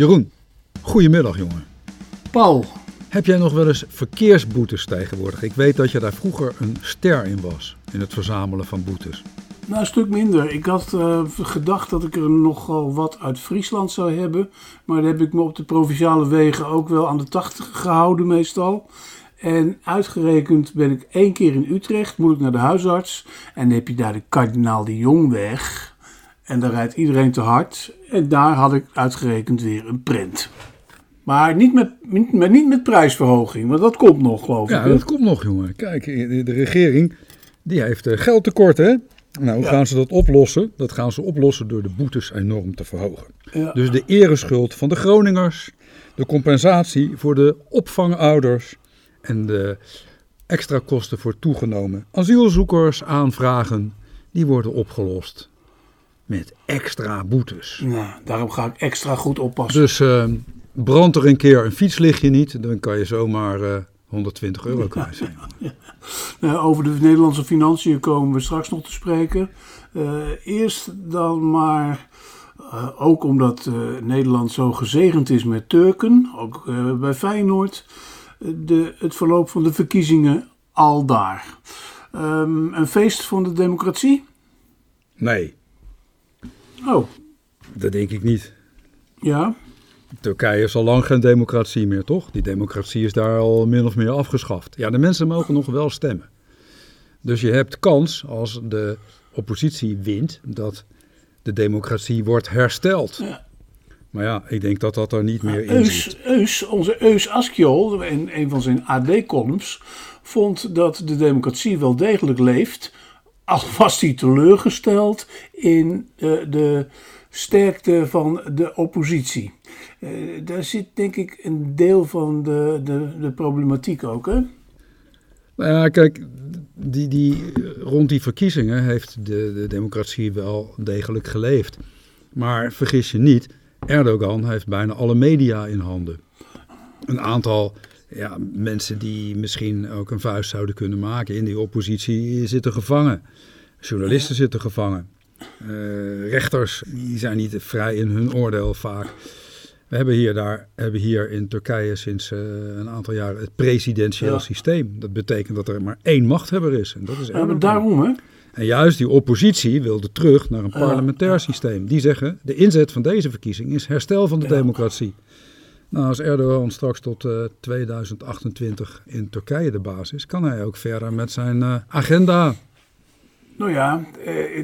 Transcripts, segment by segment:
Jeroen, goedemiddag jongen. Paul. Heb jij nog wel eens verkeersboetes tegenwoordig? Ik weet dat je daar vroeger een ster in was, in het verzamelen van boetes. Nou, een stuk minder. Ik had uh, gedacht dat ik er nogal wat uit Friesland zou hebben. Maar dan heb ik me op de provinciale wegen ook wel aan de 80 gehouden meestal. En uitgerekend ben ik één keer in Utrecht, moet ik naar de huisarts. En dan heb je daar de Kardinaal de Jongweg. En daar rijdt iedereen te hard. En daar had ik uitgerekend weer een print. Maar niet met, niet, niet met prijsverhoging, want dat komt nog, geloof ik. Ja, dat komt nog, jongen. Kijk, de regering die heeft eh, geldtekort, hè? Nou, hoe gaan ze dat oplossen? Dat gaan ze oplossen door de boetes enorm te verhogen. Ja. Dus de ereschuld van de Groningers, de compensatie voor de opvangouders en de extra kosten voor toegenomen asielzoekers aanvragen, die worden opgelost met extra boetes. Ja, daarom ga ik extra goed oppassen. Dus uh, brandt er een keer een fietslichtje niet, dan kan je zomaar uh, 120 euro kwijt zijn. Ja, nou, over de Nederlandse financiën komen we straks nog te spreken. Uh, eerst dan maar, ook omdat Nederland zo gezegend is met Turken, ook bij Feyenoord, de, het verloop van de verkiezingen al daar. Um, een feest van de democratie? Nee. Oh. Dat denk ik niet. Ja. Turkije is al lang geen democratie meer, toch? Die democratie is daar al min of meer afgeschaft. Ja, de mensen mogen nog wel stemmen. Dus je hebt kans als de oppositie wint dat de democratie wordt hersteld. Ja. Maar ja, ik denk dat dat er niet meer in zit. Eus, onze Eus Askiol, in een van zijn AD-columns, vond dat de democratie wel degelijk leeft. Al was hij teleurgesteld in uh, de sterkte van de oppositie. Uh, daar zit denk ik een deel van de, de, de problematiek ook, hè? Nou ja, kijk, die, die, rond die verkiezingen heeft de, de democratie wel degelijk geleefd. Maar vergis je niet, Erdogan heeft bijna alle media in handen. Een aantal ja, mensen die misschien ook een vuist zouden kunnen maken in die oppositie zitten gevangen. Journalisten zitten gevangen. Uh, rechters die zijn niet vrij in hun oordeel vaak. We hebben hier, daar, hebben hier in Turkije sinds uh, een aantal jaren het presidentieel ja. systeem. Dat betekent dat er maar één machthebber is. En dat is ja, maar daarom hè? En juist die oppositie wilde terug naar een parlementair systeem. Die zeggen, de inzet van deze verkiezing is herstel van de democratie. Nou, als Erdogan straks tot uh, 2028 in Turkije de baas is, kan hij ook verder met zijn uh, agenda. Nou ja,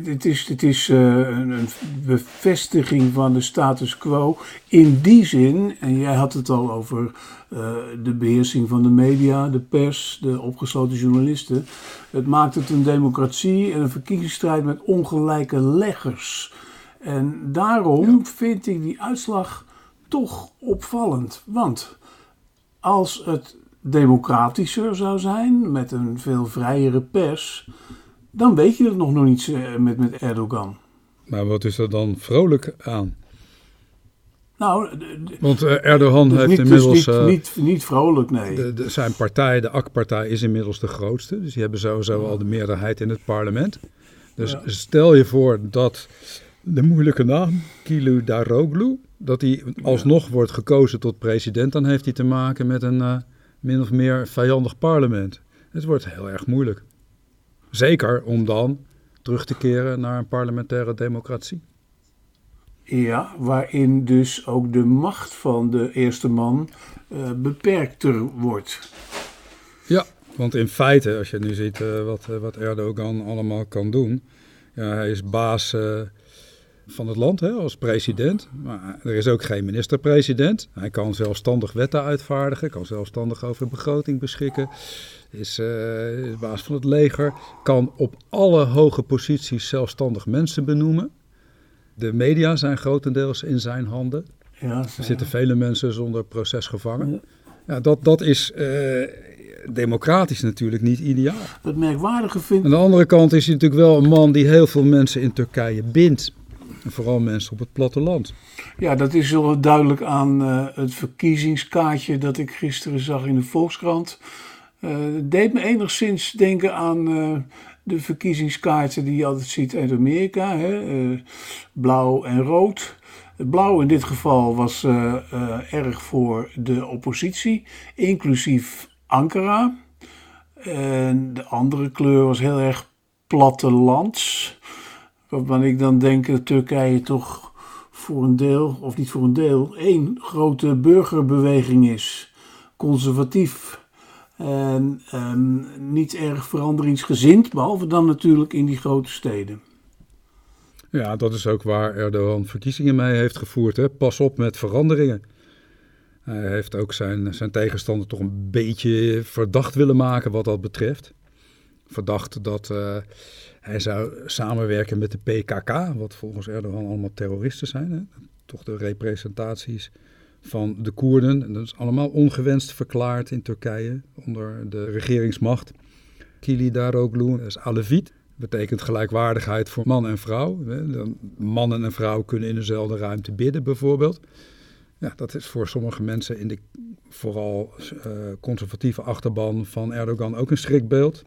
het is, het is een bevestiging van de status quo. In die zin, en jij had het al over de beheersing van de media, de pers, de opgesloten journalisten. Het maakt het een democratie en een verkiezingsstrijd met ongelijke leggers. En daarom ja. vind ik die uitslag toch opvallend. Want als het democratischer zou zijn, met een veel vrijere pers dan weet je het nog, nog niet met, met Erdogan. Maar wat is er dan vrolijk aan? Nou, Want uh, Erdogan dus heeft niet, inmiddels... Dus niet, uh, niet, niet, vrolijk, nee. De, de, zijn partij, de AK-partij, is inmiddels de grootste. Dus die hebben sowieso al de meerderheid in het parlement. Dus ja. stel je voor dat de moeilijke naam, Kilu Daroglu... dat hij alsnog wordt gekozen tot president... dan heeft hij te maken met een uh, min of meer vijandig parlement. Het wordt heel erg moeilijk. Zeker om dan terug te keren naar een parlementaire democratie. Ja, waarin dus ook de macht van de eerste man uh, beperkter wordt. Ja, want in feite, als je nu ziet uh, wat, uh, wat Erdogan allemaal kan doen. Ja, hij is baas van het land hè, als president. Maar er is ook geen minister-president. Hij kan zelfstandig wetten uitvaardigen, kan zelfstandig over begroting beschikken is, uh, is baas van het leger, kan op alle hoge posities zelfstandig mensen benoemen. De media zijn grotendeels in zijn handen. Ja, er zitten vele mensen zonder proces gevangen. Ja. dat, dat is uh, democratisch natuurlijk niet ideaal. Het merkwaardige vind Aan de andere kant is hij natuurlijk wel een man die heel veel mensen in Turkije bindt. Vooral mensen op het platteland. Ja, dat is wel duidelijk aan uh, het verkiezingskaartje dat ik gisteren zag in de Volkskrant. Uh, deed me enigszins denken aan uh, de verkiezingskaarten die je altijd ziet uit Amerika. Hè? Blauw en rood. Blauw in dit geval was erg voor de oppositie, inclusief Ankara. De andere kleur was heel erg plattelands. Waarvan ik dan denk dat Turkije toch voor een deel, of niet voor een deel, één grote burgerbeweging is. Conservatief. En um, niet erg veranderingsgezind, behalve dan natuurlijk in die grote steden. Ja, dat is ook waar Erdogan verkiezingen mee heeft gevoerd. Hè? Pas op met veranderingen. Hij heeft ook zijn, zijn tegenstander toch een beetje verdacht willen maken wat dat betreft. Verdacht dat uh, hij zou samenwerken met de PKK, wat volgens Erdogan allemaal terroristen zijn. Hè? Toch de representaties van de Koerden. En dat is allemaal ongewenst verklaard in Turkije onder de regeringsmacht. Kili Daroglu is Alevit. Betekent gelijkwaardigheid voor man en vrouw. Man en vrouw kunnen in dezelfde ruimte bidden bijvoorbeeld. Ja, dat is voor sommige mensen in de vooral uh, conservatieve achterban van Erdogan ook een schrikbeeld.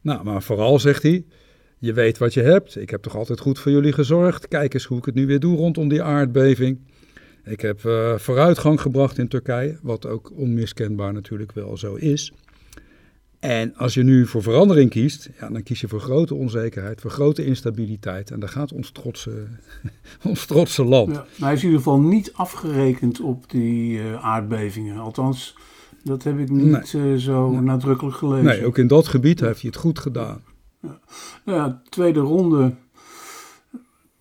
Nou, maar vooral zegt hij, je weet wat je hebt. Ik heb toch altijd goed voor jullie gezorgd. Kijk eens hoe ik het nu weer doe rondom die aardbeving. Ik heb uh, vooruitgang gebracht in Turkije, wat ook onmiskenbaar natuurlijk wel zo is. En als je nu voor verandering kiest, ja, dan kies je voor grote onzekerheid, voor grote instabiliteit. En daar gaat ons trotse, ons trotse land. Ja, hij is in ieder geval niet afgerekend op die uh, aardbevingen. Althans, dat heb ik niet nee. uh, zo nee. nadrukkelijk gelezen. Nee, ook in dat gebied heeft hij het goed gedaan. Ja. Nou ja, tweede ronde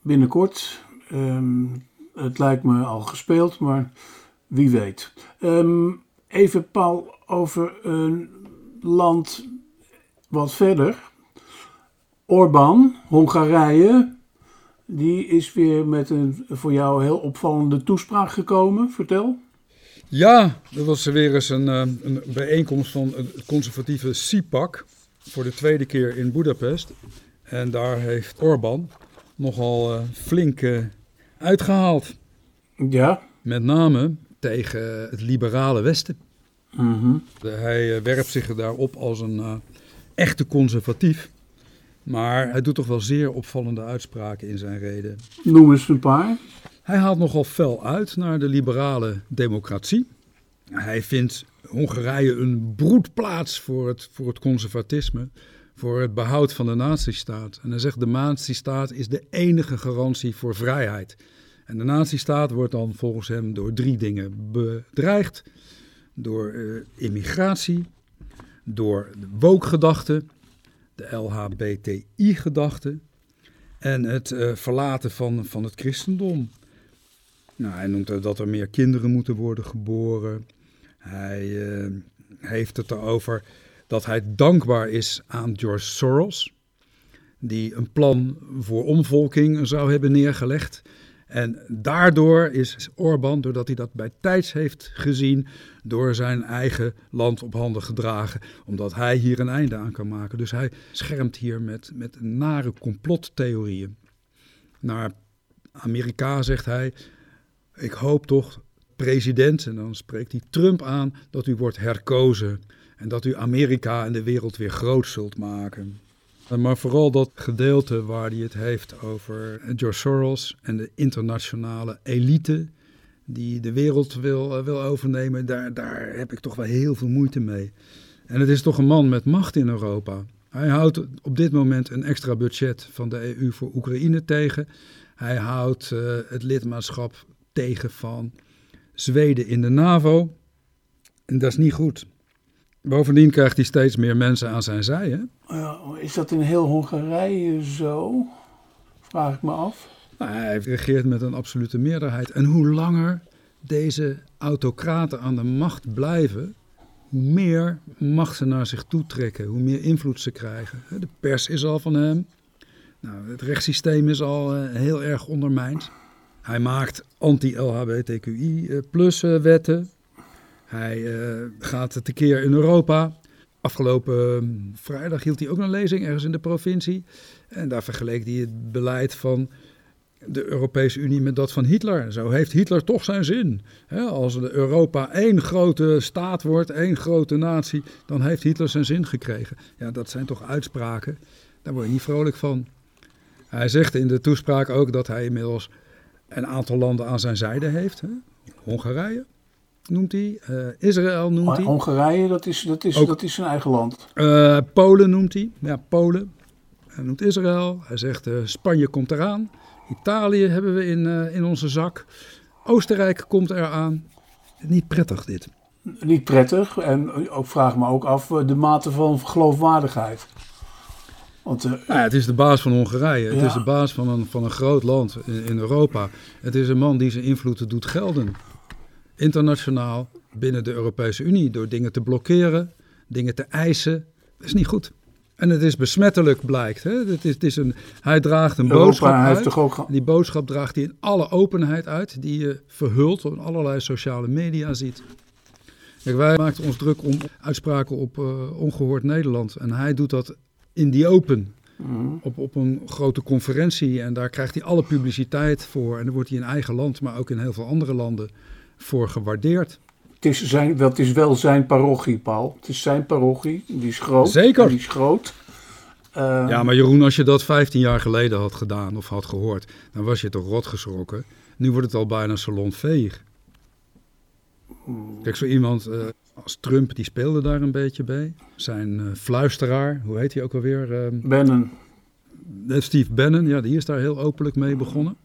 binnenkort. Um, het lijkt me al gespeeld, maar wie weet. Um, even Paul over een land wat verder. Orbán, Hongarije, die is weer met een voor jou heel opvallende toespraak gekomen. Vertel. Ja, dat was weer eens een, eh, een bijeenkomst van het conservatieve SIPAC voor de tweede keer in Budapest. En daar heeft Orbán nogal uh, flink uh, uitgehaald. Ja. Met name tegen het liberale Westen. Mm Hij uh, werpt zich daarop als een echte conservatief. Maar hij doet toch wel zeer opvallende uitspraken in zijn reden. Noem eens een paar. Hij haalt nogal fel uit naar de liberale democratie. Hij vindt Hongarije een broedplaats voor het, voor het conservatisme, voor het behoud van de nazistaat. En hij zegt de nazistaat is de enige garantie voor vrijheid. En de nazistaat wordt dan volgens hem door drie dingen bedreigd. Door uh, immigratie, door de woke-gedachte, de LHBTI-gedachte en het uh, verlaten van, van het christendom. Nou, hij noemt dat er meer kinderen moeten worden geboren. Hij uh, heeft het erover dat hij dankbaar is aan George Soros, die een plan voor omvolking zou hebben neergelegd. En daardoor is Orbán, doordat hij dat bij tijds heeft gezien, door zijn eigen land op handen gedragen, omdat hij hier een einde aan kan maken. Dus hij schermt hier met, met nare complottheorieën. Naar Amerika zegt hij, ik hoop toch, president, en dan spreekt hij Trump aan, dat u wordt herkozen en dat u Amerika en de wereld weer groot zult maken. Maar vooral dat gedeelte waar hij het heeft over George Soros en de internationale elite die de wereld wil, uh, wil overnemen, daar, daar heb ik toch wel heel veel moeite mee. En het is toch een man met macht in Europa. Hij houdt op dit moment een extra budget van de EU voor Oekraïne tegen. Hij houdt uh, het lidmaatschap tegen van Zweden in de NAVO. En dat is niet goed. Bovendien krijgt hij steeds meer mensen aan zijn zij. Hè? is dat in heel Hongarije zo? Vraag ik me af. Nou, hij regeert met een absolute meerderheid. En hoe langer deze autocraten aan de macht blijven, hoe meer macht ze naar zich toe trekken, hoe meer invloed ze krijgen. De pers is al van hem. Nou, het rechtssysteem is al uh, heel erg ondermijnd. Hij maakt anti-LHBTQI-plus eh, wetten. Hij uh, gaat tekeer in Europa. Afgelopen ehm, vrijdag hield hij ook een lezing ergens in de provincie. En daar vergeleek hij het beleid van de Europese Unie met dat van Hitler. Zo heeft Hitler toch zijn zin. als Europa één grote staat wordt, één grote natie, dan heeft Hitler zijn zin gekregen. Ja, dat zijn toch uitspraken, daar word je niet vrolijk van. Hij zegt in de toespraak ook dat hij inmiddels een aantal landen aan zijn zijde heeft. Hè? Hongarije noemt hij, uh, Israël noemt hij. Hongarije, dat is, dat, is, dat is zijn eigen land. Uh, Polen noemt hij, ja, Polen. Hij noemt Israël, hij zegt uh, Spanje komt eraan. Italië hebben we in, in onze zak. Oostenrijk komt eraan. Niet prettig dit. Niet prettig en ook vraag me ook af de mate van geloofwaardigheid. Want, uh, ja, het is de baas van Hongarije. Het is de baas van een, van een groot land in, in, Europa. Het is een man die zijn invloed doet gelden. Internationaal, binnen de Europese Unie. Door dingen te blokkeren, dingen te eisen. Dat is niet goed. En het is besmettelijk, blijkt. Hè? Het is, het is een, hij draagt een Europa boodschap uit. Toch ook... Die boodschap draagt hij in alle openheid uit. Die je verhult op allerlei sociale media ziet. Kijk, wij maakten ons druk om uitspraken op uh, ongehoord Nederland. En hij doet dat in die open. Mhm. Op, op een grote conferentie. En daar krijgt hij alle publiciteit voor. En dan wordt hij in eigen land, maar ook in heel veel andere landen, voor gewaardeerd. Het is, zijn, dat is wel zijn parochie, Paul. Het is zijn parochie. Die is groot. Zeker. Die is groot. Uh, ja, maar Jeroen, als je dat 15 jaar geleden had gedaan of had gehoord, dan was je toch rot geschrokken. Nu wordt het al bijna salonveeg. Kijk, zo iemand uh, als Trump, die speelde daar een beetje bij. Zijn uh, fluisteraar, hoe heet hij ook alweer? Uh, Bannon. Steve Bannon, ja, die is daar heel openlijk mee begonnen.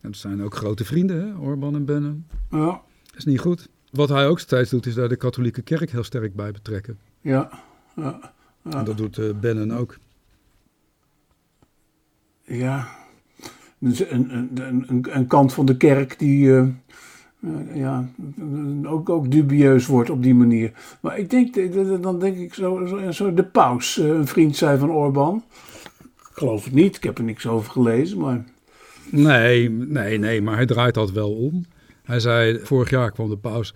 En dat zijn ook grote vrienden, hè, Orban en Bannon. Ja. Dat is niet goed. Wat hij ook steeds doet, is daar de katholieke kerk heel sterk bij betrekken. Ja, ja. ja. En dat doet Bannon ook. Ja, dus een, een, een, een, kant van de kerk die, ja, ook, ook dubieus wordt op die manier. Maar ik denk, dan denk ik zo, zo, de paus, eh, een vriend zei van Orbán. Ik geloof het niet, ik heb er niks over gelezen, maar... Nee, nee, nee, maar hij draait dat wel om. Hij zei, vorig jaar kwam de paus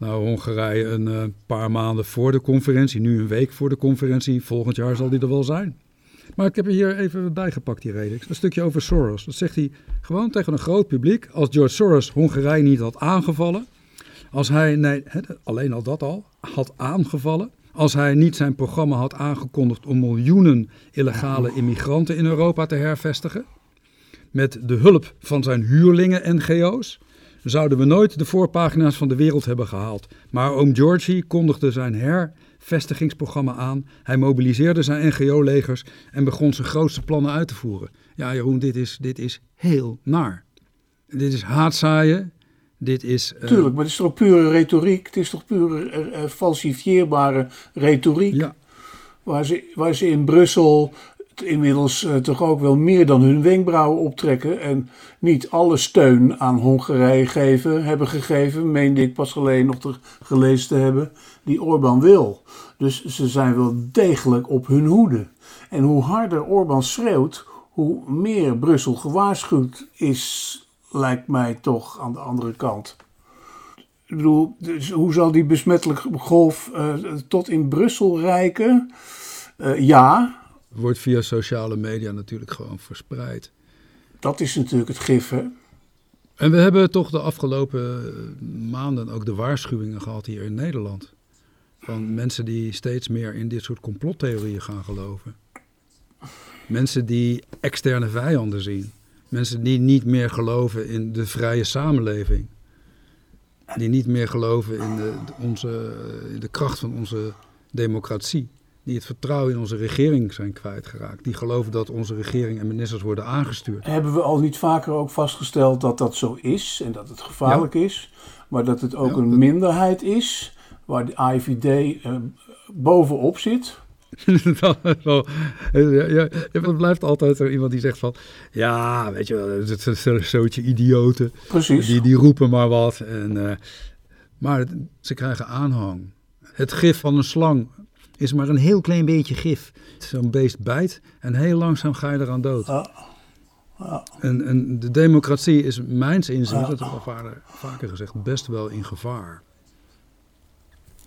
naar Hongarije een uh, paar maanden voor de conferentie. Nu een week voor de conferentie. Volgend jaar zal die er wel zijn. Maar ik heb er hier even bijgepakt, die reden. Een stukje over Soros. Dat zegt hij gewoon tegen een groot publiek. Als George Soros Hongarije niet had aangevallen. Als hij, nee, alleen al dat al, had aangevallen. Als hij niet zijn programma had aangekondigd om miljoenen illegale immigranten in Europa te hervestigen. Met de hulp van zijn huurlingen-NGO's zouden we nooit de voorpagina's van de wereld hebben gehaald. Maar oom Georgie kondigde zijn her vestigingsprogramma aan. Hij mobiliseerde zijn NGO-legers en begon zijn grootste plannen uit te voeren. Ja, Jeroen, dit is, dit is heel naar. Dit is haatzaaien. Dit is. Uh... Tuurlijk, maar het is toch pure retoriek? Het is toch pure uh, falsifieerbare retoriek? Ja. Waar ze, waar ze in Brussel inmiddels uh, toch ook wel meer dan hun wenkbrauwen optrekken en niet alle steun aan Hongarije geven, hebben gegeven, meende ik pas alleen nog te, gelezen te hebben, die Orbán wil. Dus ze zijn wel degelijk op hun hoede. En hoe harder Orbán schreeuwt, hoe meer Brussel gewaarschuwd is, lijkt mij toch aan de andere kant. Ik bedoel, dus hoe zal die besmettelijke golf uh, tot in Brussel reiken? Uh, ja, wordt via sociale media natuurlijk gewoon verspreid. Dat is natuurlijk het gif, hè? En we hebben toch de afgelopen maanden ook de waarschuwingen gehad hier in Nederland. Van mensen die steeds meer in dit soort complottheorieën gaan geloven. Mensen die externe vijanden zien. Mensen die niet meer geloven in de vrije samenleving. Die niet meer geloven in de, onze, in de kracht van onze democratie die het vertrouwen in onze regering zijn kwijtgeraakt. Die geloven dat onze regering en ministers worden aangestuurd. Hebben we al niet vaker ook vastgesteld dat dat zo is en dat het gevaarlijk is, maar dat het ook een minderheid is waar de AIVD uh, bovenop zit? ja, het blijft altijd er iemand die zegt van... Ja, weet je wel, het is een zootje idioten. Precies. Die, die roepen maar wat. En, uh, maar ze krijgen aanhang. Het gif van een slang is maar een heel klein beetje gif. Zo'n beest bijt en heel langzaam ga je eraan dood. En, en, de democratie is mijns inziens, dat heb ik al vaker, vaker gezegd, best wel in gevaar.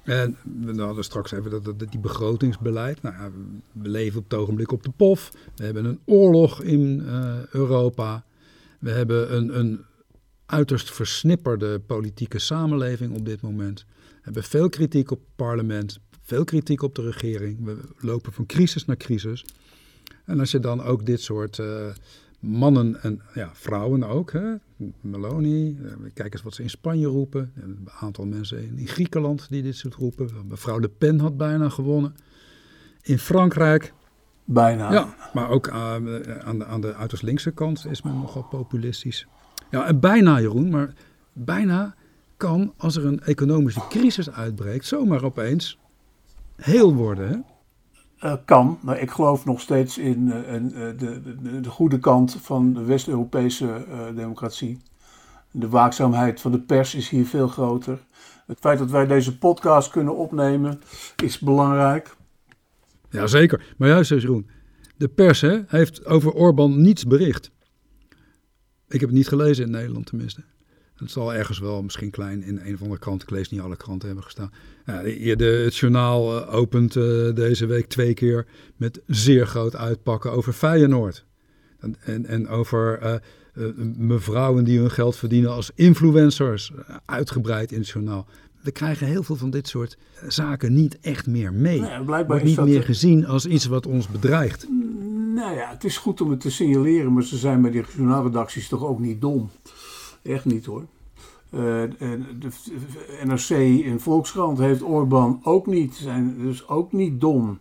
En we hadden straks even dat, dat, die begrotingsbeleid. Nou ja, we leven op het ogenblik op de pof. We hebben een oorlog in uh, Europa. We hebben een, een uiterst versnipperde politieke samenleving op dit moment. We hebben veel kritiek op het parlement veel kritiek op de regering. We lopen van crisis naar crisis. En als je dan ook dit soort uh, mannen en ja, vrouwen ook. Hè? Meloni, eh, kijk eens wat ze in Spanje roepen. Een aantal mensen in Griekenland die dit soort roepen. Mevrouw Le Pen had bijna gewonnen. In Frankrijk. Bijna. Ja, maar ook uh, aan, de, aan de uiterst linkse kant is men nogal populistisch. Ja, en bijna Jeroen, maar bijna kan als er een economische crisis uitbreekt zomaar opeens heel worden. Hè? Uh, kan, maar ik geloof nog steeds in uh, de, de, de, goede kant van de West-Europese democratie. De waakzaamheid van de pers is hier veel groter. Het feit dat wij deze podcast kunnen opnemen is belangrijk. Jazeker, maar juist Jeroen, de pers heeft over Orbán niets bericht. Ik heb het niet gelezen in Nederland tenminste. Het zal ergens wel misschien klein in een of andere krant, ik lees niet alle kranten, hebben gestaan. Ja, de, het journaal uh, opent uh, deze week twee keer met zeer groot uitpakken over Feyenoord. En, en, en over uh, mevrouwen die hun geld verdienen als influencers, uitgebreid in het journaal. We krijgen heel veel van dit soort zaken niet echt meer mee. Wordt niet meer gezien als iets wat ons bedreigt. Nou ja, het is goed om het te signaleren, maar ze zijn bij die journaalredacties toch ook niet dom. Echt niet hoor. Uh, de NRC in Volkskrant heeft Orbán ook niet. Zijn dus ook niet dom.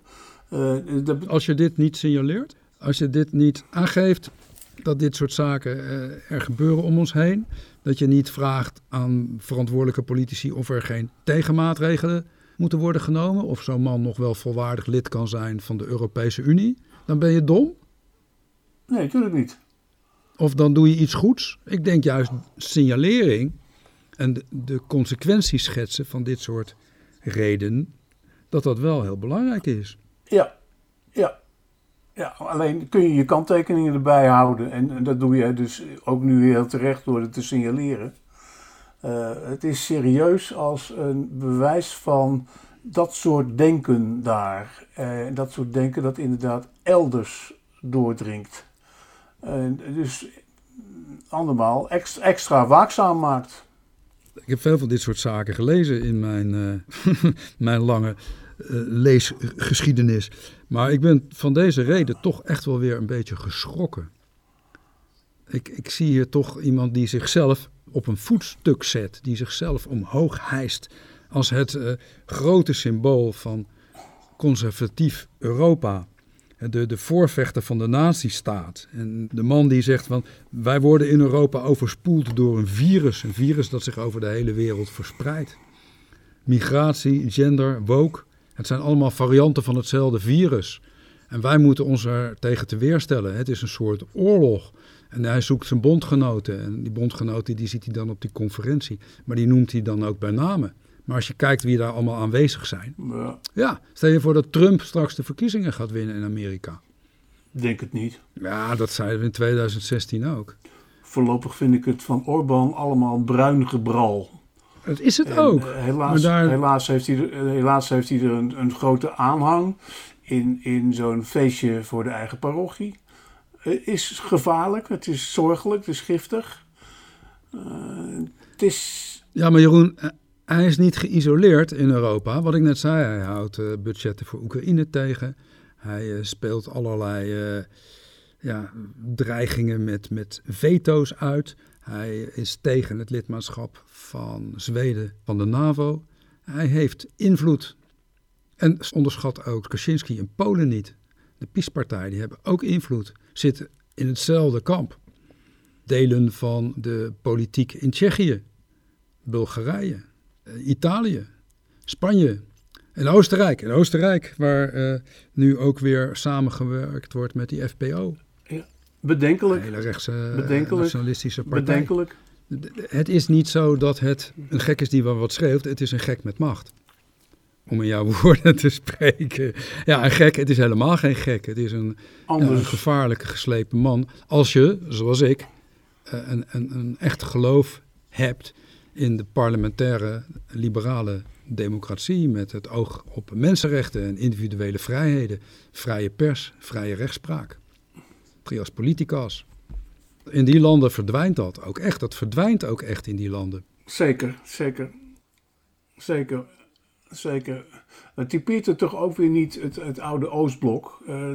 Uh, dat... Als je dit niet signaleert, als je dit niet aangeeft dat dit soort zaken uh, er gebeuren om ons heen, dat je niet vraagt aan verantwoordelijke politici of er geen tegenmaatregelen moeten worden genomen, of zo'n man nog wel volwaardig lid kan zijn van de Europese Unie, dan ben je dom. Nee, natuurlijk niet. Of dan doe je iets goeds. Ik denk juist signalering en de, consequenties schetsen van dit soort redenen, dat dat wel heel belangrijk is. Ja, ja. Ja, alleen kun je je kanttekeningen erbij houden. En, dat doe je dus ook nu heel terecht door het te signaleren. Uh, het is serieus als een bewijs van dat soort denken daar. Uh, dat soort denken dat inderdaad elders doordringt. Dus andermaal extra, extra waakzaam maakt. Ik heb veel van dit soort zaken gelezen in mijn, uh, mijn lange uh, leesgeschiedenis. Maar ik ben van deze reden toch echt wel weer een beetje geschrokken. Ik, ik zie hier toch iemand die zichzelf op een voetstuk zet, die zichzelf omhoog hijst als het uh, grote symbool van conservatief Europa de, de voorvechter van de nazistaat. En de man die zegt van wij worden in Europa overspoeld door een virus. Een virus dat zich over de hele wereld verspreidt. Migratie, gender, woke. Het zijn allemaal varianten van hetzelfde virus. En wij moeten ons er tegen te weerstellen. Het is een soort oorlog. En hij zoekt zijn bondgenoten. En die bondgenoten die ziet hij dan op die conferentie. Maar die noemt hij dan ook bij namen. Maar als je kijkt wie daar allemaal aanwezig zijn. Ja. ja, stel je voor dat Trump straks de verkiezingen gaat winnen in Amerika. Denk het niet. Ja, dat zeiden we in 2016 ook. Voorlopig vind ik het van Orbán allemaal bruin gebral. Dat is het ook. Uh, helaas, helaas, heeft hij, er, helaas heeft hij er een, een grote aanhang in, in zo'n feestje voor de eigen parochie. Het is gevaarlijk, het is zorgelijk, het is giftig. Uh, het is... Ja, maar Jeroen, hij is niet geïsoleerd in Europa. Wat ik net zei, hij houdt uh, budgetten voor Oekraïne tegen. Hij uh, speelt allerlei uh, ja, dreigingen met, met veto's uit. Hij is tegen het lidmaatschap van Zweden van de NAVO. Hij heeft invloed. En onderschat ook Kaczynski in Polen niet. De PiS-partij, die hebben ook invloed. Zitten in hetzelfde kamp. Delen van de politiek in Tsjechië, Bulgarije, eh, Italië, Spanje en Oostenrijk. En Oostenrijk, waar uh, nu ook weer samengewerkt wordt met die FPO. Ja, bedenkelijk. hele rechtse bedenkelijk. nationalistische partij. Bedenkelijk. Het is niet zo dat het een gek is die wel wat schreeuwt. Het is een gek met macht. Om in jouw woorden te spreken. Ja, een gek, het is helemaal geen gek. Het is een, ja, een gevaarlijke geslepen man. Als je, zoals ik, eh, een, een, een echt geloof hebt in de parlementaire liberale democratie met het oog op mensenrechten en individuele vrijheden, vrije pers, vrije rechtspraak. Trias politicas. In die landen verdwijnt dat ook echt. Dat verdwijnt ook echt in die landen. Zeker, zeker. Zeker, zeker. Het typeert er toch ook weer niet het, het oude Oostblok. Uh,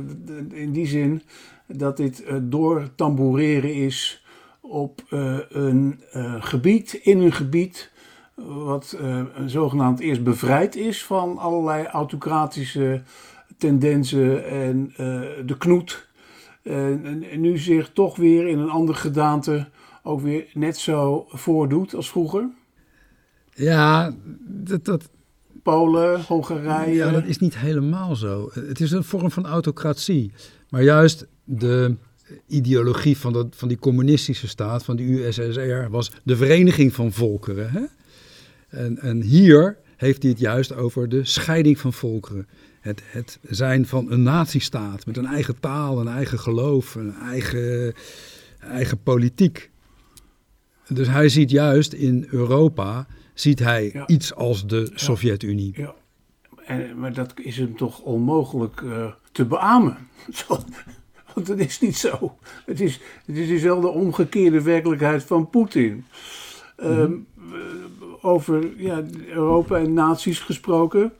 in die zin dat dit uh, doortamboureren is op een gebied, in een gebied wat zogenaamd eerst bevrijd is van allerlei autocratische tendensen en de knoet. En, en, nu zich toch weer in een andere gedaante ook weer net zo voordoet als vroeger? Ja, dat, dat, Polen, Hongarije. Ja, dat is niet helemaal zo. Het is een vorm van autocratie. Maar juist de ideologie van, dat, van die communistische staat, van de USSR, was de vereniging van volkeren. Hè? En, en hier heeft hij het juist over de scheiding van volkeren. Het, het zijn van een natiestaat met een eigen taal, een eigen geloof, een eigen, eigen politiek. Dus hij ziet juist in Europa ziet hij iets als de Sovjet-Unie. Ja. En, maar dat is hem toch onmogelijk uh, te beamen. Want dat is niet zo. Het is, het is dezelfde omgekeerde werkelijkheid van Poetin. Mm over ja, Europa en naties gesproken.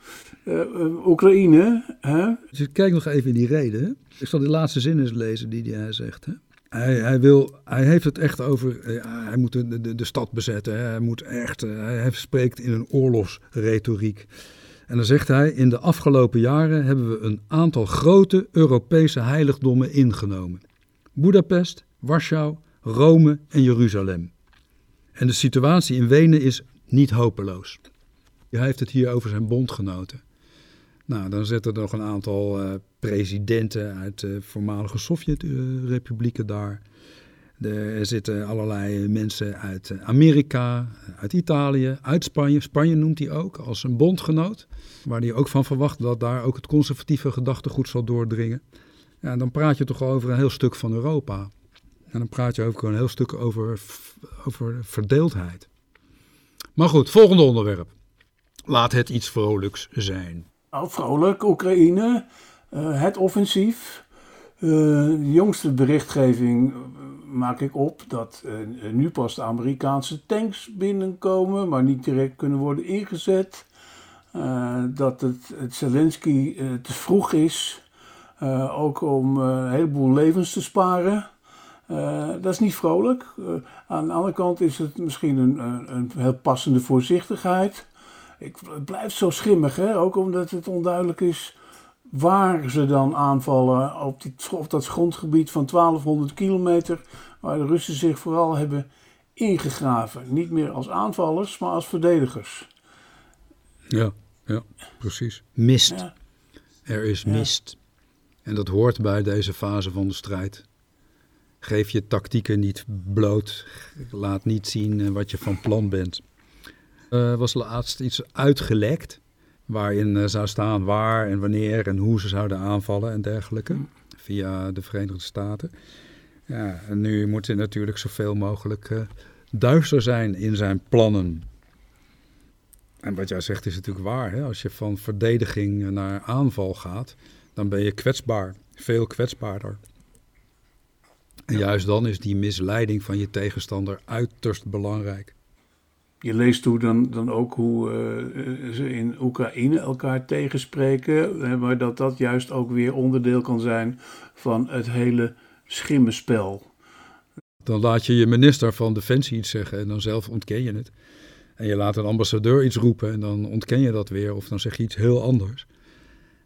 Uh, Oekraïne. Hè? Dus kijk nog even in die reden. Ik zal de laatste zin eens lezen die hij zegt. Hè? Hij, hij, wil, hij heeft het echt over, eh, hij moet de, de, de stad bezetten. Hij, moet echt, eh, hij spreekt in een oorlogsretoriek. En dan zegt hij, in de afgelopen jaren hebben we een aantal grote Europese heiligdommen ingenomen. Budapest, Warschau, Rome en Jeruzalem. En de situatie in Wenen is niet hopeloos. Hij heeft het hier over zijn bondgenoten. Nou, dan zitten er nog een aantal uh, presidenten uit de voormalige Sovjet-republieken daar. Er zitten allerlei mensen uit Amerika, uit Italië, uit Spanje. Spanje noemt hij ook als een bondgenoot, waar hij ook van verwacht dat daar ook het conservatieve gedachtegoed zal doordringen. Ja, dan praat je toch over een heel stuk van Europa. En dan praat je ook een heel stuk over, over verdeeldheid. Maar goed, volgende onderwerp. Laat het iets vrolijks zijn. Nou, vrolijk, Oekraïne, uh, het offensief. Uh, de jongste berichtgeving eh, maak ik op dat uh, nu pas de Amerikaanse tanks binnenkomen, maar niet direct kunnen worden ingezet. dat het, het Zelensky te vroeg is, ook om een heleboel levens te sparen. dat is niet vrolijk. aan de andere kant is het misschien een, een, een heel passende voorzichtigheid. Ik, het blijft zo schimmig, hè? ook omdat het onduidelijk is waar ze dan aanvallen op, die, op dat grondgebied van 1200 kilometer, waar de Russen zich vooral hebben ingegraven. Niet meer als aanvallers, maar als verdedigers. Ja, ja precies. Mist. Er is mist. En dat hoort bij deze fase van de strijd. Geef je tactieken niet bloot. Laat niet zien eh, wat je van plan bent. Uh, was laatst iets uitgelekt. Waarin uh, zou staan waar en wanneer en hoe ze zouden aanvallen en dergelijke. Via de Verenigde Staten. Ja, en nu moet hij natuurlijk zoveel mogelijk uh, duister zijn in zijn plannen. En wat jij zegt is natuurlijk waar. Hè? Als je van verdediging naar aanval gaat, dan ben je kwetsbaar. Veel kwetsbaarder. En juist dan is die misleiding van je tegenstander uiterst belangrijk je leest hoe dan, dan ook hoe uh, ze in Oekraïne elkaar tegenspreken, maar dat dat juist ook weer onderdeel kan zijn van het hele schimmenspel. Dan laat je je minister van Defensie iets zeggen en dan zelf ontken je het. En je laat een ambassadeur iets roepen en dan ontken je dat weer of dan zeg je iets heel anders.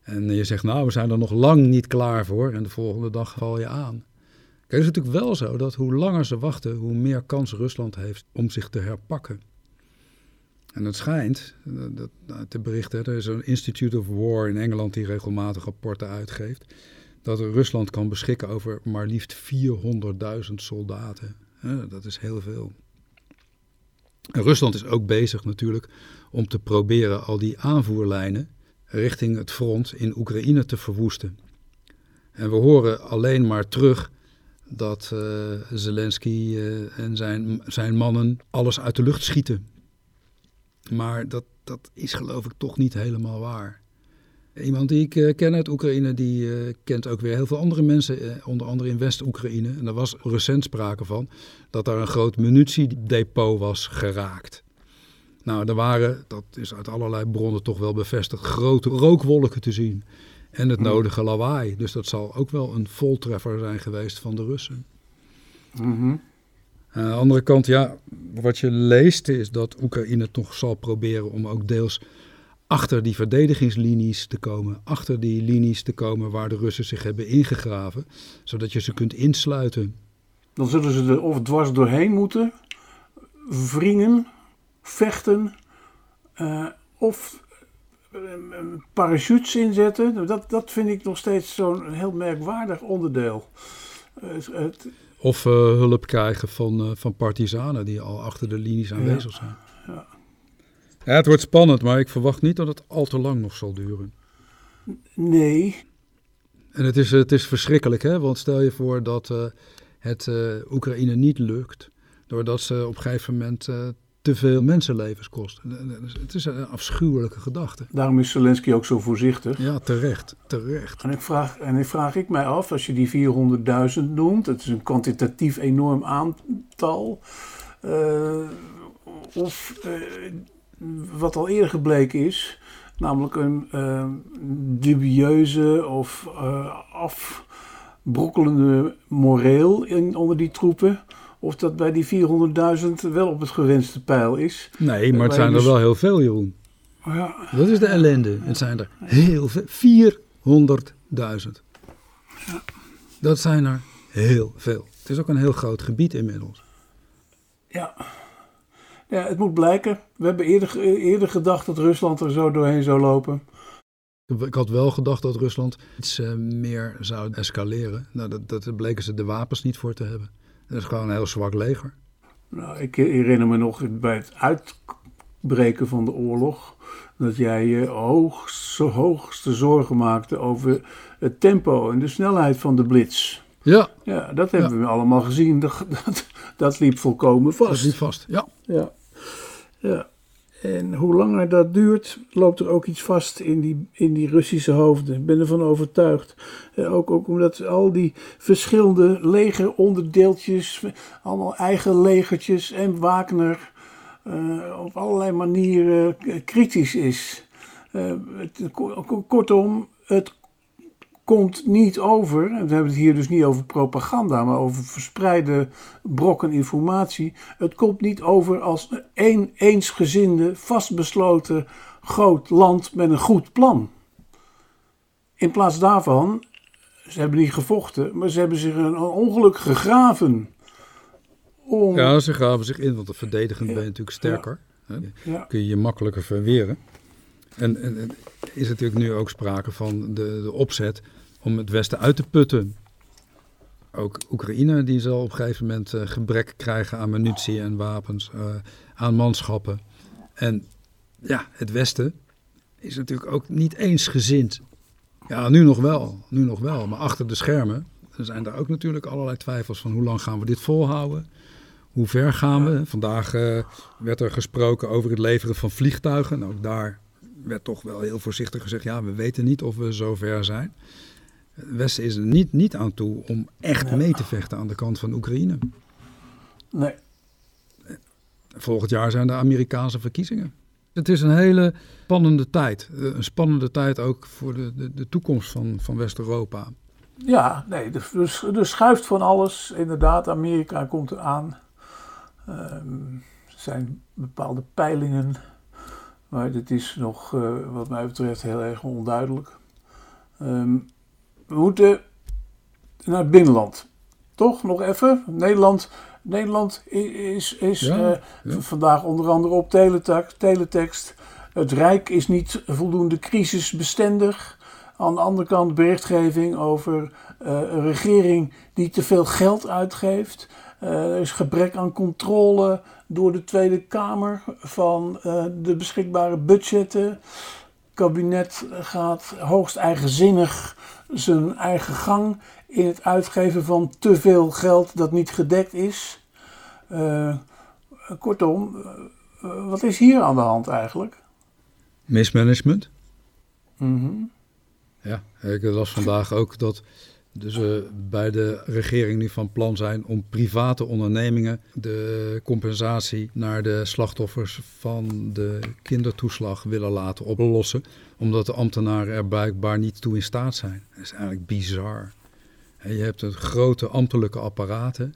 En je zegt, nou, we zijn er nog lang niet klaar voor en de volgende dag val je aan. Kijk, het is natuurlijk wel zo dat hoe langer ze wachten, hoe meer kans Rusland heeft om zich te herpakken. En het schijnt, dat, dat, te berichten, er is een Institute of War in Engeland die regelmatig rapporten uitgeeft, dat Rusland kan beschikken over maar liefst 400.000 soldaten. dat is heel veel. En Rusland is ook bezig natuurlijk om te proberen al die aanvoerlijnen richting het front in Oekraïne te verwoesten. En we horen alleen maar terug dat uh, Zelensky uh, en zijn, zijn mannen alles uit de lucht schieten. Maar dat, dat is geloof ik toch niet helemaal waar. Iemand die ik uh, ken uit Oekraïne, die uh, kent ook weer heel veel andere mensen, uh, onder andere in West-Oekraïne. En er was recent sprake van dat daar een groot munitiedepot was geraakt. Nou, er waren, dat is uit allerlei bronnen toch wel bevestigd, grote rookwolken te zien. en het nodige lawaai. Dus dat zal ook wel een voltreffer zijn geweest van de Russen. Mhm. Aan de andere kant, ja, wat je leest is dat Oekraïne toch zal proberen om ook deels achter die verdedigingslinies te komen. Achter die linies te komen waar de Russen zich hebben ingegraven. Zodat je ze kunt insluiten. Dan zullen ze er of dwars doorheen moeten, wringen, vechten, eh, of eh, parachutes inzetten. Dat, dat vind ik nog steeds zo'n heel merkwaardig onderdeel. Eh, het, Of eh, hulp krijgen van, eh, van partisanen die al achter de linies aanwezig zijn. ja. Ja, het wordt spannend, maar ik verwacht niet dat het al te lang nog zal duren. Nee, En het is, het is verschrikkelijk, hè? want stel je voor dat eh, het eh, Oekraïne niet lukt, doordat ze op een gegeven moment eh, te veel mensenlevens kost. Het is een afschuwelijke gedachte. daarom is Zelensky ook zo voorzichtig. Ja, terecht, terecht. En ik vraag, en ik vraag ik mij af, als je die 400.000 noemt, dat is een kwantitatief enorm aantal, eh, of eh, wat al eerder gebleken is, namelijk een eh, dubieuze of afbrokkelende moreel in, onder die troepen, of dat bij die 400.000 wel op het gewenste pijl is. Nee, maar het zijn je er dus- wel heel veel, Jeroen. Ja, Dat is de ellende. Het zijn er heel veel. 400.000. Dat zijn er heel veel. Het is ook een heel groot gebied inmiddels. Ja. ja, het moet blijken. We hebben eerder, eerder gedacht dat Rusland er zo doorheen zou lopen. Ik had wel gedacht dat Rusland iets eh, meer zou escaleren. Nou, dat, dat daar bleken ze de wapens niet voor te hebben. Dat is gewoon een heel zwak leger. Nou, ik herinner me nog bij het uitbreken van de oorlog dat jij je hoogste, hoogste zorgen maakte over het tempo en de snelheid van de blitz. Ja, Ja, dat hebben we allemaal gezien. Dat, dat, dat liep volkomen dat vast. is niet vast. Ja. Ja. ja. En hoe langer dat duurt, loopt er ook iets vast in die, in die Russische hoofden. Ik ben ervan overtuigd. Eh, ook, ook omdat al die verschillende legeronderdeeltjes, allemaal eigen legertjes en Wagner eh, op allerlei manieren kritisch is. Eh, het, ko- kortom, het komt niet over, en we hebben het hier dus niet over propaganda, maar over verspreide brokken informatie. Het komt niet over als een eensgezinde, vastbesloten groot land met een goed plan. In plaats daarvan, ze hebben niet gevochten, maar ze hebben zich een ongeluk gegraven. Om, ja, ze graven zich in, want de verdedigend ben je natuurlijk sterker. Ja, kun je je makkelijker verweren. En, is natuurlijk nu ook sprake van de, de opzet om het Westen uit te putten. Ook Oekraïne die zal op een gegeven moment eh, gebrek krijgen aan munitie en wapens, eh, aan manschappen. En ja, het Westen is natuurlijk ook niet eensgezind. Ja, nu nog wel, nu nog wel. Maar achter de schermen zijn er ook natuurlijk allerlei twijfels van hoe lang gaan we dit volhouden? Hoe ver gaan we? Vandaag eh, werd er gesproken over het leveren van vliegtuigen. En ook daar werd toch wel heel voorzichtig gezegd: ja, we weten niet of we zo ver zijn. Het Westen is er niet, niet aan toe om echt mee te vechten aan de kant van Oekraïne. nee, Volgend jaar zijn de Amerikaanse verkiezingen. Het is een hele spannende tijd. Eh, Een spannende tijd ook voor de, de, de toekomst van, van West-Europa. Ja, nee, er, er schuift van alles. Inderdaad, Amerika komt eraan. Ehm er zijn bepaalde peilingen. Maar dit is nog, eh, wat mij betreft, heel erg onduidelijk. Ehm, we moeten naar het binnenland. Toch? Nog even? Nederland, Nederland is, is Ja, eh, ja. vandaag onder andere op teletext, teletext. Het Rijk is niet voldoende crisisbestendig. Aan de andere kant berichtgeving over eh, een regering die te veel geld uitgeeft. Eh, er is gebrek aan controle door de Tweede Kamer van eh, de beschikbare budgetten. Het kabinet gaat hoogst eigenzinnig zijn eigen gang in het uitgeven van te veel geld dat niet gedekt is. Eh, kortom, wat is hier aan de hand eigenlijk? Mismanagement. Mhm. Ja, ik las vandaag ook dat Dus we bij de regering nu van plan zijn om private ondernemingen de compensatie naar de slachtoffers van de kindertoeslag willen laten oplossen. Omdat de ambtenaren er blijkbaar niet toe in staat zijn. Dat is eigenlijk bizar. Je hebt een grote ambtelijke apparaten.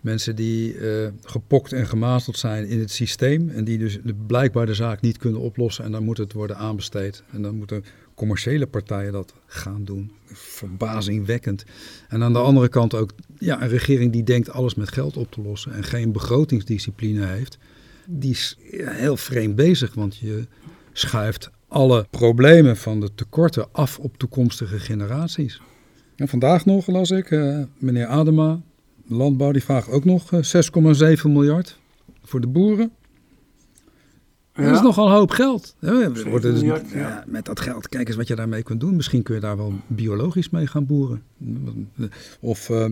Mensen die uh, gepokt en gemazeld zijn in het systeem. En die dus blijkbaar de zaak niet kunnen oplossen. En dan moet het worden aanbesteed. En dan moeten commerciële partijen dat gaan doen. Verbazingwekkend. En aan de andere kant ook ja, een regering die denkt alles met geld op te lossen. En geen begrotingsdiscipline heeft. Die is heel vreemd bezig. Want je schuift alle problemen van de tekorten af op toekomstige generaties. En vandaag nog las ik, uh, meneer Adema, landbouw, die vraagt ook nog 6,7 miljard voor de boeren. Ja. Dat is nogal een hoop geld. Dus, ja. met dat geld, kijk eens wat je daarmee kunt doen. Misschien kun je daar wel biologisch mee gaan boeren. Of uh,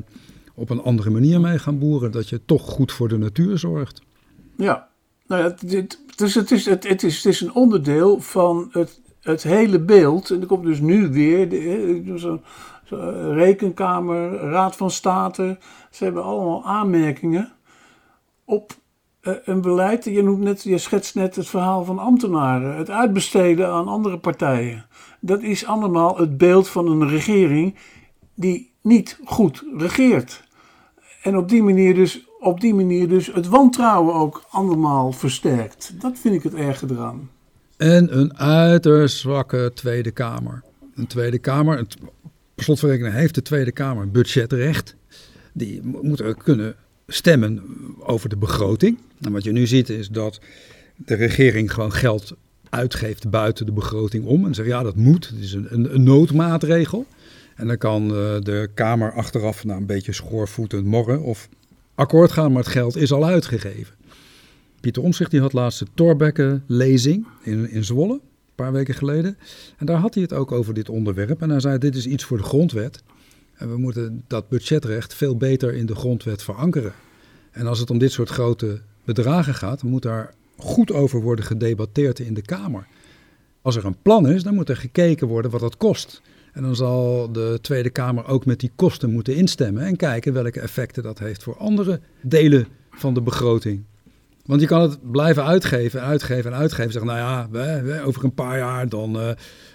op een andere manier mee gaan boeren. Dat je toch goed voor de natuur zorgt. Ja, nou ja, dit, dus het, is, het, het, is, het is een onderdeel van het, het hele beeld. En er komt dus nu weer zo'n zo, rekenkamer, raad van state. Ze hebben allemaal aanmerkingen op een beleid. Je, noemt net, je schetst net het verhaal van ambtenaren. Het uitbesteden aan andere partijen. Dat is allemaal het beeld van een regering die niet goed regeert. En op die manier dus, op die manier dus het wantrouwen ook allemaal versterkt. Dat vind ik het erge eraan. En een uiterst zwakke Tweede Kamer. Een Tweede Kamer, het, slotverrekening heeft de Tweede Kamer budgetrecht. Die moeten kunnen stemmen over de begroting. En wat je nu ziet is dat de regering gewoon geld uitgeeft buiten de begroting om. En zegt ja, dat moet. Het is een, een, noodmaatregel. En dan kan uh, de Kamer achteraf nou, een beetje schoorvoetend morren of akkoord gaan, maar het geld is al uitgegeven. Pieter Omtzigt die had laatst de Torbekke-lezing in, in Zwolle, een paar weken geleden. En daar had hij het ook over dit onderwerp. En hij zei, dit is iets voor de grondwet. En we moeten dat budgetrecht veel beter in de grondwet verankeren. En als het om dit soort grote bedragen gaat, moet daar goed over worden gedebatteerd in de Kamer. Als er een plan is, dan moet er gekeken worden wat dat kost. En dan zal de Tweede Kamer ook met die kosten moeten instemmen en kijken welke effecten dat heeft voor andere delen van de begroting. Want je kan het blijven uitgeven, uitgeven en uitgeven. Zeggen, nou ja, we, over een paar jaar dan uh,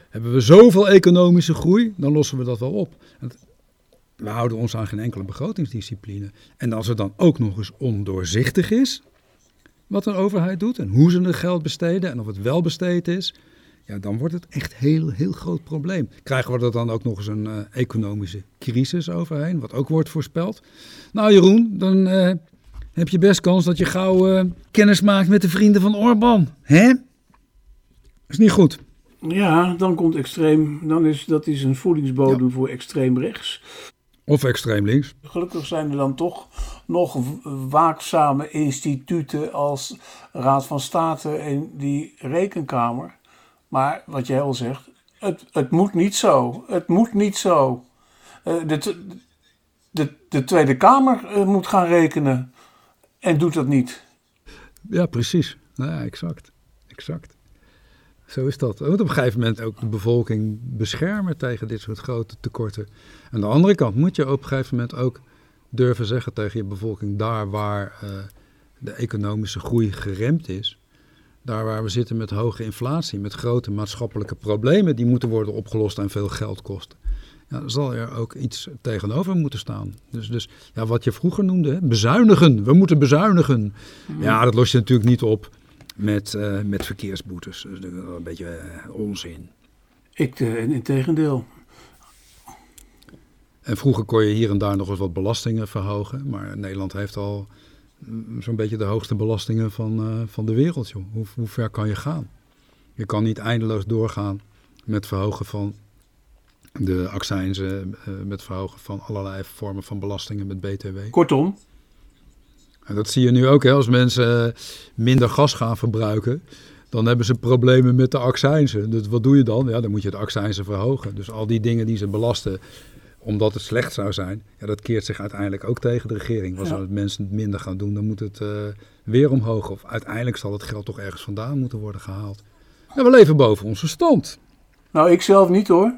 hebben we zoveel economische groei, dan lossen we dat wel op. We houden ons aan geen enkele begrotingsdiscipline. En als het dan ook nog eens ondoorzichtig is, wat een overheid doet en hoe ze het geld besteden en of het wel besteed is, ja, dan wordt het echt een heel, heel groot probleem. Krijgen we er dan ook nog eens een uh, economische crisis overheen, wat ook wordt voorspeld? Nou Jeroen, dan uh, heb je best kans dat je gauw uh, kennis maakt met de vrienden van Orbán. Hè? Is niet goed. Ja, dan komt extreem, dan is dat is een voedingsbodem voor extreem rechts. Of extreem links. Gelukkig zijn er dan toch nog waakzame instituten als Raad van State en die Rekenkamer. Maar wat jij al zegt, het, het moet niet zo. Het moet niet zo. Uh, de, de, de Tweede Kamer uh, moet gaan rekenen en doet dat niet. Ja, precies. Ja, exact. Exact. Zo is dat. Je moet op een gegeven moment ook de bevolking beschermen tegen dit soort grote tekorten. Aan de andere kant moet je op een gegeven moment ook durven zeggen tegen je bevolking, daar waar uh, de economische groei geremd is, daar waar we zitten met hoge inflatie, met grote maatschappelijke problemen die moeten worden opgelost en veel geld kosten. Ja, zal er ook iets tegenover moeten staan. Dus, dus ja, wat je vroeger noemde, bezuinigen. We moeten bezuinigen. Ja, dat los je natuurlijk niet op met, uh, met verkeersboetes. Dat is een beetje uh, onzin. Ik, uh, in, tegendeel. En vroeger kon je hier en daar nog eens wat belastingen verhogen. Maar Nederland heeft al zo'n beetje de hoogste belastingen van, van de wereld. Joh. Hoe, hoe ver kan je gaan? Je kan niet eindeloos doorgaan met verhogen van de accijnzen, met verhogen van allerlei vormen van belastingen met BTW. Kortom, en dat zie je nu ook, hè, als mensen eh, minder gas gaan verbruiken, dan hebben ze problemen met de accijnzen. Dus wat doe je dan? Ja, dan moet je de accijnzen verhogen. Dus al die dingen die ze belasten, omdat het slecht zou zijn, ja, dat keert zich uiteindelijk ook tegen de regering. Als ja. mensen het minder gaan doen, dan moet het uh, weer omhoog. Of uiteindelijk zal het geld toch ergens vandaan moeten worden gehaald. Ja, we leven boven onze stand. Nou, ik zelf niet hoor.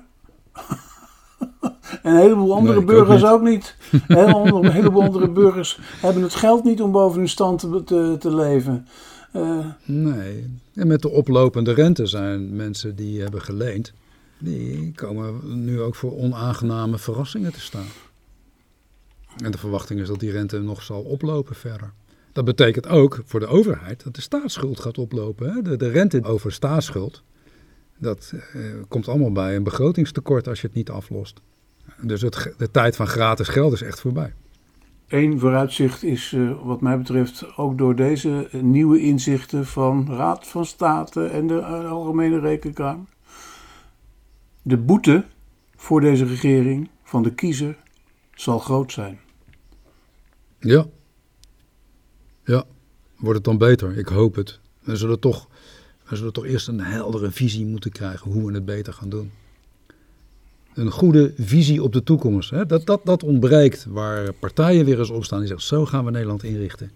En een heleboel andere Nee, burgers ook ook niet. Een heleboel, een heleboel andere burgers hebben het geld niet om boven hun stand te, te, te leven. Eh, Nee. En met de oplopende rente zijn mensen die hebben geleend, die komen nu ook voor onaangename verrassingen te staan. En de verwachting is dat die rente nog zal oplopen verder. Dat betekent ook voor de overheid dat de staatsschuld gaat oplopen. Hè? De, de rente over staatsschuld, dat eh, komt allemaal bij een begrotingstekort als je het niet aflost. Dus het, de tijd van gratis geld is echt voorbij. Eén vooruitzicht is, eh, wat mij betreft, ook door deze eh, nieuwe inzichten van Raad van State en de eh, Algemene Rekenkamer. De boete voor deze regering van de kiezer zal groot zijn. Ja. Ja. Wordt het dan beter? Ik hoop het. We zullen toch, we zullen toch eerst een heldere visie moeten krijgen hoe we het beter gaan doen. Een goede visie op de toekomst. Hè? Dat, dat, dat ontbreekt waar partijen weer eens opstaan die zeggen zo gaan we Nederland inrichten.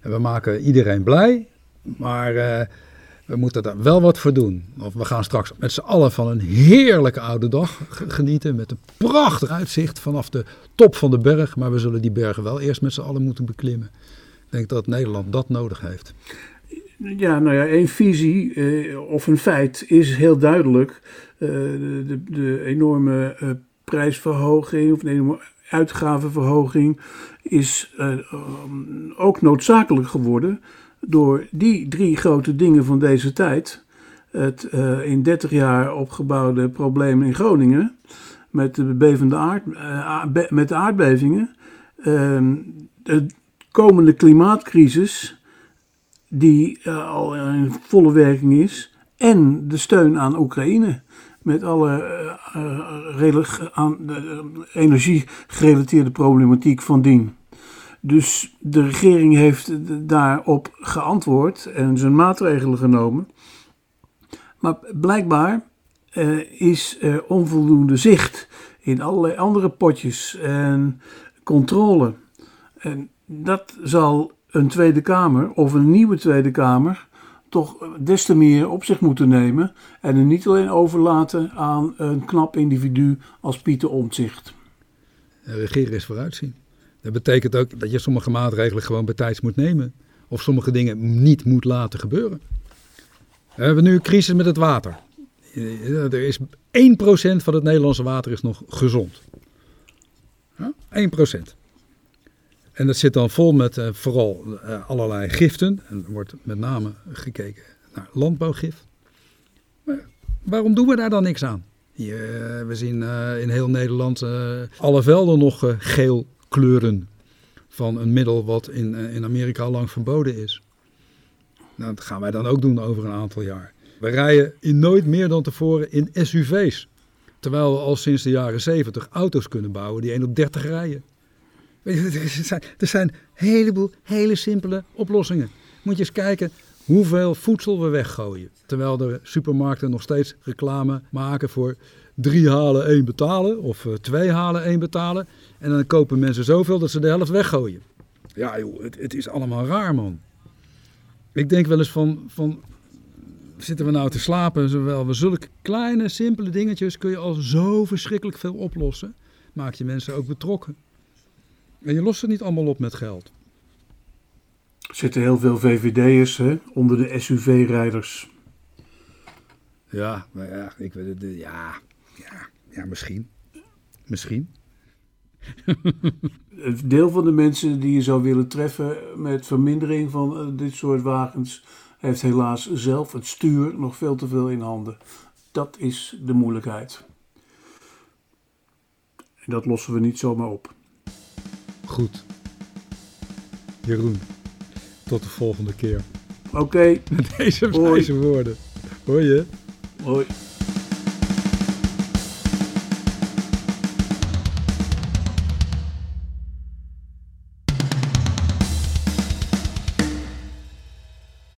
En we maken iedereen blij, maar eh, we moeten daar wel wat voor doen. Of we gaan straks met z'n allen van een heerlijke oude dag genieten met een prachtig uitzicht vanaf de top van de berg. Maar we zullen die bergen wel eerst met z'n allen moeten beklimmen. Ik denk dat Nederland dat nodig heeft. Ja, nou ja, één visie eh, of een feit is heel duidelijk. Eh, de, de, enorme eh, prijsverhoging of de enorme uitgavenverhoging is eh, um, ook noodzakelijk geworden door die drie grote dingen van deze tijd. Het in 30 jaar opgebouwde probleem in Groningen met de, bevende aard, met de aardbevingen. Ehm, de komende klimaatcrisis die eh, al in volle werking is. En de steun aan Oekraïne. Met alle relig- aan, energie-gerelateerde problematiek van dien. Dus de regering heeft daarop geantwoord en zijn maatregelen genomen. Maar blijkbaar is er onvoldoende zicht in allerlei andere potjes en controle. En dat zal een Tweede Kamer of een nieuwe Tweede Kamer toch des te meer op zich moeten nemen. En er niet alleen overlaten aan een knap individu als Pieter Omtzigt. Eh, Regeren is vooruitzien. Dat betekent ook dat je sommige maatregelen gewoon bij tijds moet nemen. Of sommige dingen niet moet laten gebeuren. We hebben nu een crisis met het water. Eh, Er is 1% van het Nederlandse water is nog gezond. Ja, 1%. En dat zit dan vol met eh, vooral eh, allerlei giften. En er wordt met name gekeken naar landbouwgif. Maar waarom doen we daar dan niks aan? Eh, we zien in heel Nederland alle velden nog geel kleuren van een middel wat in, in Amerika al lang verboden is. Nou, dat gaan wij dan ook doen over een aantal jaar. We rijden in nooit meer dan tevoren in SUV's. Terwijl we al sinds de jaren 70 auto's kunnen bouwen die 1 op 30 rijden. Er zijn, er zijn een heleboel hele simpele oplossingen. Moet je eens kijken hoeveel voedsel we weggooien. Terwijl de supermarkten nog steeds reclame maken voor drie halen, één betalen. Of eh, twee halen, één betalen. En dan kopen mensen zoveel dat ze de helft weggooien. Ja joh, het, het is allemaal raar man. Ik denk wel eens van, van, zitten we nou te slapen? Zowel we zulke kleine, simpele dingetjes kun je al zo verschrikkelijk veel oplossen. Maak je mensen ook betrokken. En je lost het niet allemaal op met geld. Er zitten heel veel VVD'ers hè, onder de SUV-rijders. Ja, maar ja, ik weet het. Ja, ja, ja, misschien. Misschien. Een deel van de mensen die je zou willen treffen met vermindering van eh, dit soort wagens, heeft helaas zelf het stuur nog veel te veel in handen. Dat is de moeilijkheid. En dat lossen we niet zomaar op. Goed. Jeroen, tot de volgende keer. Oké, Met deze Hoi. wijze woorden. Hoor je? hoi.